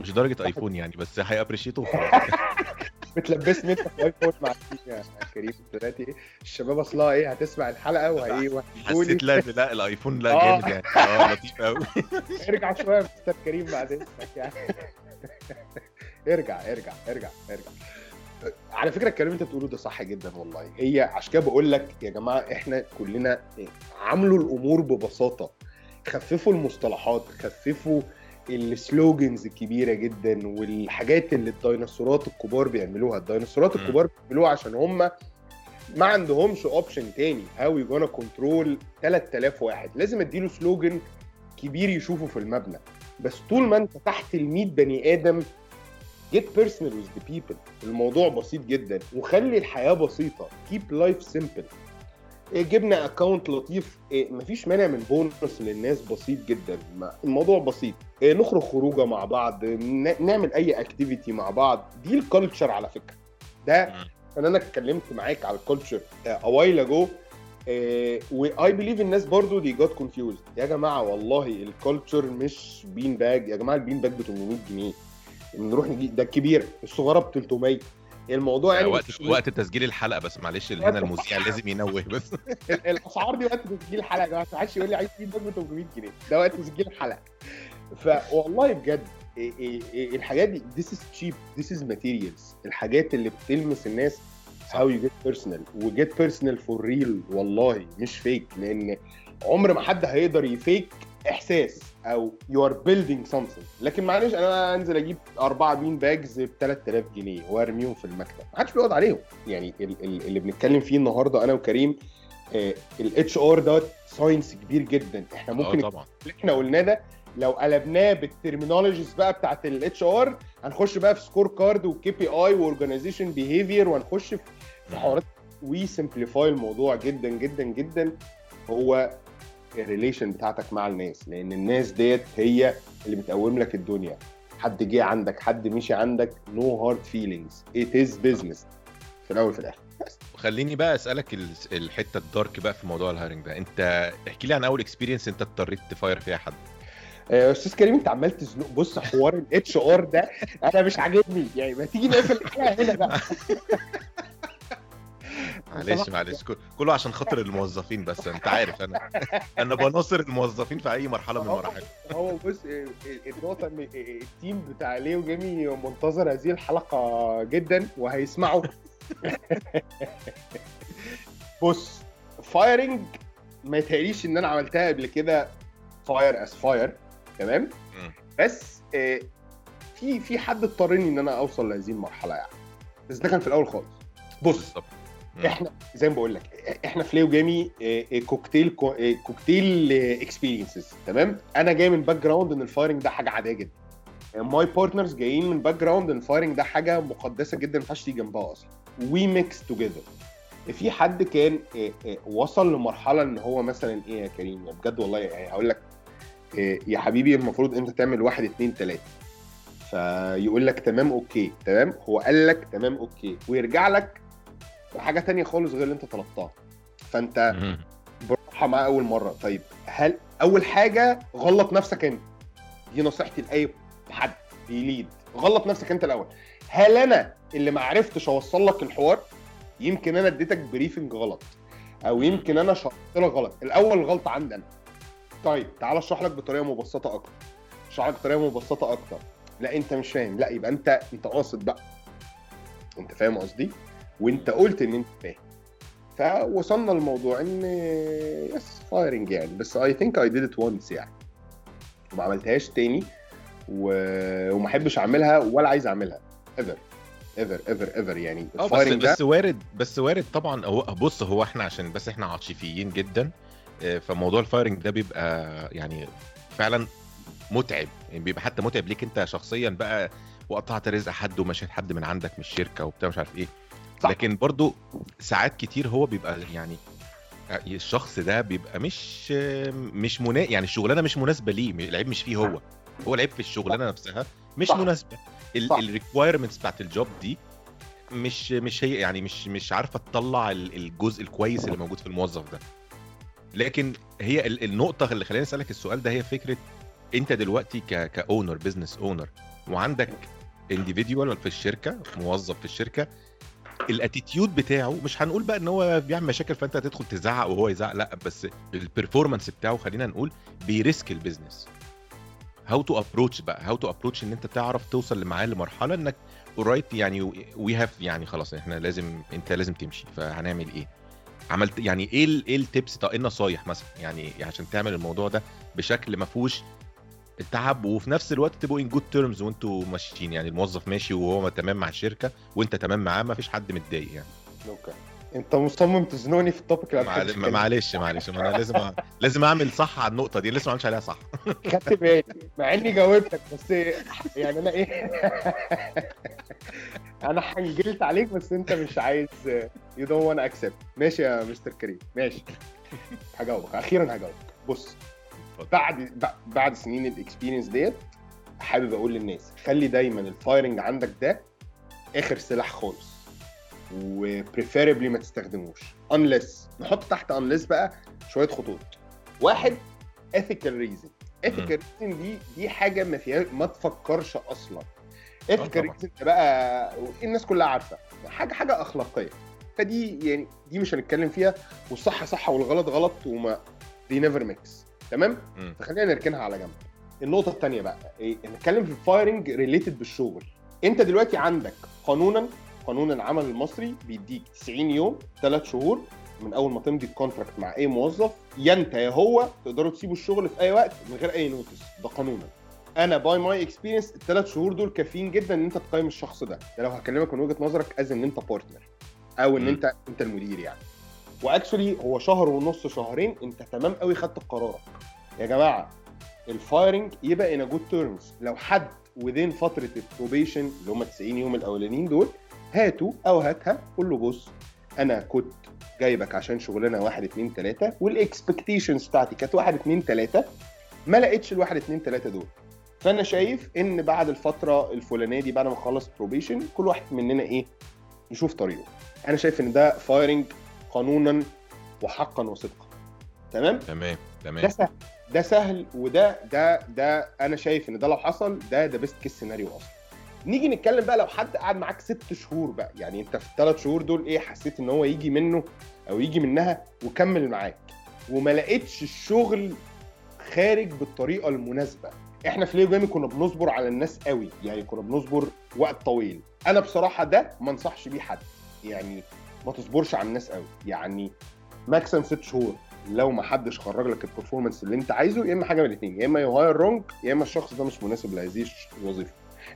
مش درجة آيفون يعني بس هي appreciate وا وخلاص بتلبسني انت في آيفون مع يا كريم؟ دلوقتي الشباب أصلها إيه؟ هتسمع الحلقة وهي وهتقولي حسيت لا لا الآيفون لا آه. جامد يعني. آه لطيف قوي ارجع شوية يا مستر كريم بعد إذنك يعني. ارجع ارجع ارجع ارجع. على فكرة الكلام اللي انت بتقوله ده صح جدا والله. هي عشان كده بقول لك يا جماعة إحنا كلنا عاملوا الأمور ببساطة. خففوا المصطلحات خففوا السلوجنز الكبيرة جدا والحاجات اللي الديناصورات الكبار بيعملوها. الديناصورات. الكبار بيعملوها عشان هم ما عندهمش option تاني. How you gonna control 3000 واحد. لازم أديله slogan كبير يشوفه في المبنى. بس طول ما أنت تحت ال 100 بني آدم get personal with the people. الموضوع بسيط جدا. وخلي الحياة بسيطة. keep life simple. جبنا account لطيف. إيه، مفيش مانع من بونص للناس بسيط جدا. الموضوع بسيط. إيه، نخرج خروجة مع بعض نعمل أي activity مع بعض. دي ال culture على فكرة. ده ان أنا اتكلمت معاك على ال culture a while ago و I believe الناس برضو دي جات confuse يا جماعة والله ال culture مش bean bag يا جماعة ال bean bag ب 800 جنيه. نروح نجيب ده الكبير الصغيرة ب 300 الموضوع يعني وقت مش- وقت تسجيل الحلقة بس معلش اللي هنا المذيع لازم ينوه بس. ال- الأسعار دي وقت تسجيل الحلقة ما حدش يقول لي عايز تجيب ب 800 جنيه. ده وقت تسجيل الحلقة. فوالله بجد إيه إيه إيه الحاجات دي this is cheap this is materials. الحاجات اللي بتلمس الناس how you get personal. و get personal for real والله مش fake لأن عمر ما حد هيقدر ي fake إحساس. أو you are building something. لكن معلش أنا أنزل أجيب أربعة bean bags ب 3000 جنيه وأرميهم في المكتب. ما حدش بيقعد عليهم. يعني ال- ال- اللي بنتكلم فيه النهارده أنا وكريم ال HR ده science كبير جدا. إحنا آه ممكن طبعا. اللي إحنا قلناه ده لو قلبناه بال terminologies بقى بتاعت ال HR هنخش بقى في score card و KPI و organization behavior وهنخش في حوارات. We simplify الموضوع جدا جدا جدا. هو ال relation بتاعتك مع الناس لأن الناس ديت هي اللي بتقوم لك الدنيا. حد جه عندك حد مشي عندك no hard feelings it is business في الأول وفي الآخر. خليني بقى أسألك ال- الحتة ال dark بقى في موضوع ال hiring ده. أنت احكي لي عن أول experience أنت اضطريت ت fire فيها حد. آه، أستاذ كريم أنت عمال تزنق بص حوار ال HR ده أنا مش عاجبني. يعني ما تيجي نقفل الحلقة هنا بقى. معلش معلش. كل- كله عشان خاطر الموظفين بس انت عارف أنا. أنا بناصر الموظفين في أي مرحلة من المراحل. هو بص النقطة إن ال team بتاع ليو جيمي منتظر هذه الحلقة جدا وهيسمعوا بص Firing ما يتهيأليش إن أنا عملتها قبل كده fire as fire تمام. بس آه، في في حد اضطرني إن أنا أوصل لهذه المرحلة يعني. بس ده كان في الأول خالص. بص بالظبط. إحنا زي ما بقول لك إحنا في ليو جيمي آه، آه، كوكتيل كو- آه، كوكتيل experiences تمام؟ أنا جاي من background إن ال firing ده حاجة عادية جدا. My partners جايين من background إن ال firing ده حاجة مقدسة جدا ما ينفعش تيجي جنبها أصلا. We mix together في حد كان وصل لمرحلة إن هو مثلا إيه يا كريم؟ بجد والله يعني هقول لك يا حبيبي المفروض انت تعمل واحد اتنين تلاتة. فيقول لك تمام okay تمام؟ هو قال لك تمام okay. ويرجع لك بحاجه تانية خالص غير اللي انت طلبتها. فانت مم. بروحها معاه أول مرة. طيب هل أول حاجة غلط نفسك انت؟ دي نصيحتي لأي حد. بيليد غلط نفسك انت الأول. هل أنا اللي ما عرفتش أوصل لك الحوار؟ يمكن أنا اديتك briefing غلط. أو يمكن أنا شرحت لك غلط. الأول الغلطه عندي أنا. طيب تعال أشرح لك بطريقة مبسطة أكتر. أشرح لك بطريقة مبسطة أكتر. لا أنت مش فاهم. لا يبقى أنت أنت قاصد بقى. أنت فاهم قصدي؟ وانت قلت ان انت فاهم. فوصلنا للموضوع ان yes firing يعني. بس I think I did it once يعني. وما عملتهاش تاني و... وما احبش اعملها ولا عايز اعملها. Ever ever ever ever يعني. آه بس ال firing ده بس وارد بس وارد طبعا. هو بص هو إحنا عشان بس إحنا عاطفيين جدا آه، فموضوع ال firing ده بيبقى يعني فعلا متعب. يعني بيبقى حتى متعب ليك انت شخصيا بقى وقطعت رزق حد ومشيت حد من عندك من الشركة وبتاع مش عارف إيه. صح. لكن برضو ساعات كتير هو بيبقى يعني الشخص ده بيبقى مش مش منا... يعني الشغلانة مش مناسبة ليه العيب مش فيه هو هو العيب في الشغلانة نفسها مش صح. مناسبة. ال requirements بتاعت ال job دي مش مش هي يعني مش مش عارفة تطلع ال- الجزء الكويس اللي موجود في الموظف ده لكن هي ال- النقطة اللي خلاني أسألك السؤال ده هي فكرة أنت دلوقتي ك ك owner business owner وعندك individual في الشركة موظف في الشركة ال attitude بتاعه مش هنقول بقى إن هو بيعمل مشاكل فأنت هتدخل تزعق وهو يزعق لأ بس ال performance بتاعه خلينا نقول بي risk ال business how to approach بقى how to approach إن أنت تعرف توصل معاه لمرحلة إنك alright يعني we have يعني خلاص إحنا لازم أنت لازم تمشي فهنعمل إيه؟ عملت يعني إيه إيه ال tips إيه النصايح مثلا؟ يعني عشان تعمل الموضوع ده بشكل ما فيهوش تعب وفي نفس الوقت تبقوا in good terms وانتوا ماشيين. يعني الموظف ماشي وهو تمام مع الشركة وانت تمام معاه ما فيش حد متضايق يعني. Okay. أنت مصمم تزنقني في ال topic اللي معل- ما- معلش معلش. ما أنا لازم أ- لازم أعمل صح على النقطة دي لسه ما عملتش عليها صح. خدت بالي. مع إني جاوبتك بس يعني أنا إيه؟ أنا حنجلت عليك بس أنت مش عايز you don't accept ماشي يا مستر كريم. ماشي. هجاوبك. أخيرا هجاوبك. بص. بعد بعد سنين الاكسبيرينس ديت حابب أقول للناس خلي دايما ال firing عندك ده آخر سلاح خالص و preferably ما تستخدموش. unless نحط تحت unless بقى شوية خطوط. واحد ethical reason. ethical reason دي دي حاجة ما فيها ما تفكرش أصلا. ethical طبعاً. reason ده بقى الناس كلها عارفة. حاجة حاجة أخلاقية. فدي يعني دي مش هنتكلم فيها والصح صح والغلط غلط وما دي never mix تمام. فخلينا نركنها على جنب. النقطة الثانية بقى إيه نتكلم في ال firing related بالشغل. أنت دلوقتي عندك قانونا قانون العمل المصري بيديك 90 يوم 3 شهور من أول ما تمضي ال contract مع أي موظف يا أنت يا هو تقدروا تسيبوا الشغل في أي وقت من غير أي notice ده قانونا. أنا by my experience الثلاث شهور دول كافيين جدا إن أنت تقيم الشخص ده. ده لو هكلمك من وجهة نظرك as إن أنت partner أو إن. أنت أنت المدير يعني. و actually هو شهر ونص شهرين انت تمام قوي خدت قرارك يا جماعة ال firing يبقى in good terms لو حد within فترة ال probation اللي هم 90 يوم الأولانيين دول هاته أو هاتها قول له بص أنا كنت جايبك عشان شغلانه 1 2 3 وال expectations بتاعتي كانت 1 2 3 ما لقيتش ال 1 2 3 دول. فأنا شايف إن بعد الفترة الفلانية دي بعد ما اخلص probation كل واحد مننا إيه؟ يشوف طريقه. أنا شايف إن ده firing قانونا وحقا وصدقا. تمام؟ تمام ده تمام سهل ده سهل وده ده ده أنا شايف إن ده لو حصل ده ده best case scenario أصلا. نيجي نتكلم بقى لو حد قعد معاك ست شهور بقى. يعني أنت في الثلاث شهور دول إيه حسيت إن هو يجي منه أو يجي منها وكمل معاك. وما لقيتش الشغل خارج بالطريقة المناسبة. إحنا في ليو جيمي كنا بنصبر على الناس قوي. يعني كنا بنصبر وقت طويل. أنا بصراحة ده ما أنصحش بيه حد. يعني ما تصبرش على الناس قوي. يعني maximum ست شهور لو ما حدش خرج لك ال performance اللي انت عايزه يا إما حاجة من الاثنين يا إما you hire wrong يا إما الشخص ده مش مناسب لهذه الوظيفة.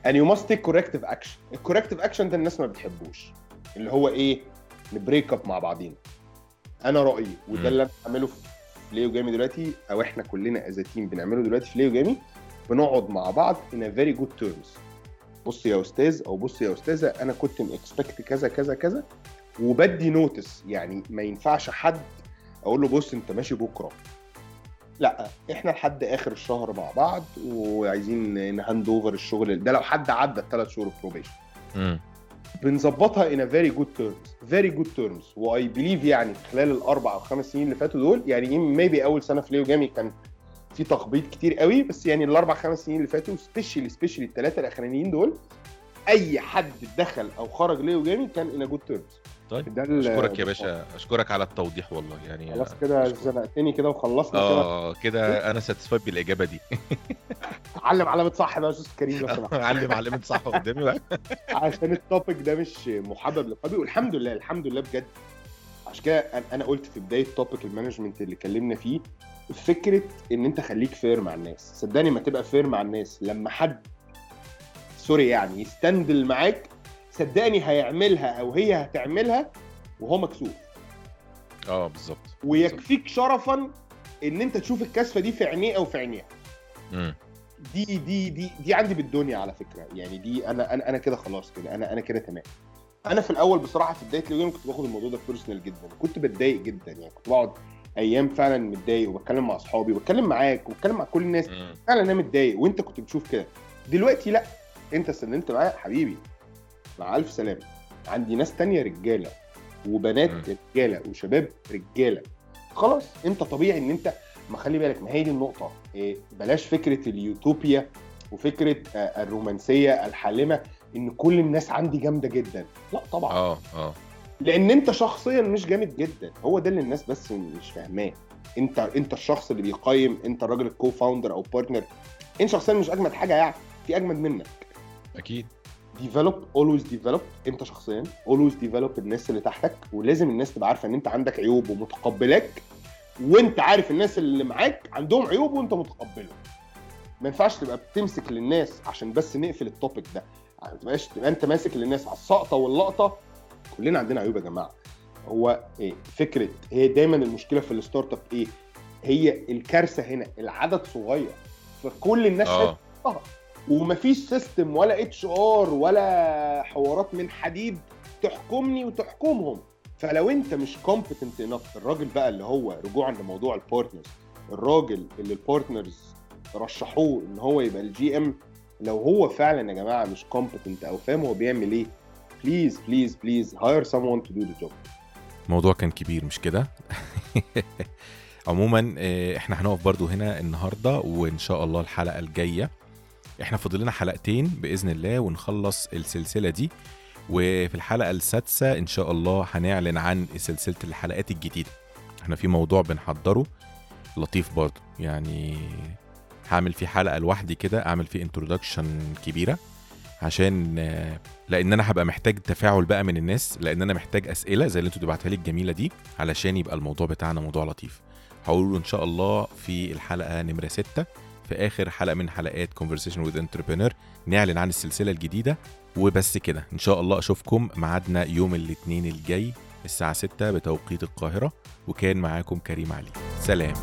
And you must take corrective action. ال corrective action ده الناس ما بتحبوش. اللي هو إيه؟ ن break up مع بعضينا. أنا رأيي وده. اللي أنا بعمله في ليو جيمي دلوقتي أو إحنا كلنا as team بنعمله دلوقتي في ليو جيمي بنقعد مع بعض in a very good terms. بص يا أستاذ أو بص يا أستاذة أنا كنت م expect كذا كذا كذا وبدي notice. يعني ما ينفعش حد أقول له بص أنت ماشي بكرة. لا إحنا لحد آخر الشهر مع بعض وعايزين ن hand over الشغل. ده لو حد عدى الثلاث شهور probation. بنظبطها a very good terms. Very good terms. و I believe يعني خلال الأربع أو خمس سنين اللي فاتوا دول يعني maybe أول سنة في ليو جامي كان في تخبيط كتير قوي بس يعني الأربع خمس سنين اللي فاتوا specially specially الثلاثه الأخرانيين دول أي حد دخل أو خرج ليو جامي كان a good terms. طيب ده أشكرك يا باشا أشكرك على التوضيح والله يعني خلاص كده. زنقتني كده وخلصنا آه كده. أنا satisfied بالإجابة دي. علم علامة صح بقى يا أستاذ كريم لو سمحت. علم علمت صح قدامي بقى. عشان ال topic ده مش محبب لقلبي والحمد لله الحمد لله بجد. عشان كده أنا قلت في بداية topic ال management اللي اتكلمنا فيه فكرة إن أنت خليك fair مع الناس. صدقني ما تبقى fair مع الناس لما حد sorry يعني يستندل معاك صدقني هيعملها أو هي هتعملها وهو مكسوف. آه بالظبط. ويكفيك شرفا إن أنت تشوف الكسفة دي في عينيه أو في عينيها. امم دي دي دي دي عندي بالدنيا على فكرة. يعني دي أنا أنا أنا كده خلاص كده. أنا أنا كده تمام. أنا في الأول بصراحة في بداية اليوم كنت باخد الموضوع ده بيرسونال جدا. كنت بتضايق جدا. يعني كنت بقعد أيام فعلا متضايق وبتكلم مع أصحابي وبتكلم معاك وبتكلم مع كل الناس. فعلا أنا متضايق. وأنت كنت بتشوف كده. دلوقتي لأ. أنت استننت معايا حبيبي. مع ألف سلامة. عندي ناس تانية رجالة وبنات. رجالة وشباب رجالة. خلاص أنت طبيعي إن أنت ما خلي بالك ما هي دي النقطة. إيه بلاش فكرة اليوتوبيا وفكرة آه، الرومانسية الحالمة إن كل الناس عندي جامدة جدا. لا طبعا. آه آه. لأن أنت شخصيا مش جامد جدا. هو ده اللي الناس بس مش فاهماه. أنت أنت الشخص اللي بيقيم أنت الراجل ال co-founder أو partner أنت شخصيا مش أجمد حاجة يعني في أجمد منك. أكيد. develop always develop انت شخصيا always develop الناس اللي تحتك ولازم الناس تبقى عارفة إن أنت عندك عيوب ومتقبلاك وأنت عارف الناس اللي معاك عندهم عيوب وأنت متقبلهم. ما ينفعش تبقى بتمسك للناس عشان بس نقفل ال topic ده. ما تبقاش تبقى أنت ماسك للناس على السقطة واللقطة. كلنا عندنا عيوب يا جماعة. هو إيه؟ فكرة هي دايما المشكلة في ال startup إيه؟ هي الكارثة هنا العدد صغير. فكل الناس شايفة ومفيش system ولا HR ولا حوارات من حديد تحكمني وتحكمهم. فلو انت مش competent enough الراجل بقى اللي هو رجوعا لموضوع ال partners الراجل اللي ال partners رشحوه إن هو يبقى ال GM لو هو فعلا يا جماعة مش competent أو فاهم هو بيعمل إيه please please please hire someone to do the job. الموضوع كان كبير مش كده؟ عموما آه، إحنا هنقف برضو هنا النهارده وإن شاء الله الحلقة الجاية إحنا فاضل لنا حلقتين بإذن الله ونخلص السلسلة دي وفي الحلقة السادسة إن شاء الله هنعلن عن سلسلة الحلقات الجديدة. إحنا في موضوع بنحضره لطيف برضو يعني هعمل فيه حلقة لوحدي كده أعمل فيه انترودكشن كبيرة عشان لأن أنا هبقى محتاج تفاعل بقى من الناس لأن أنا محتاج أسئلة زي اللي أنتوا تبعتها لي الجميلة دي علشان يبقى الموضوع بتاعنا موضوع لطيف. هقوله إن شاء الله في الحلقة نمرة 6 في آخر حلقة من حلقات Conversation with Entrepreneur نعلن عن السلسلة الجديدة. وبس كده إن شاء الله أشوفكم ميعادنا يوم الاثنين الجاي الساعة 6 بتوقيت القاهرة. وكان معاكم كريم علي. سلام.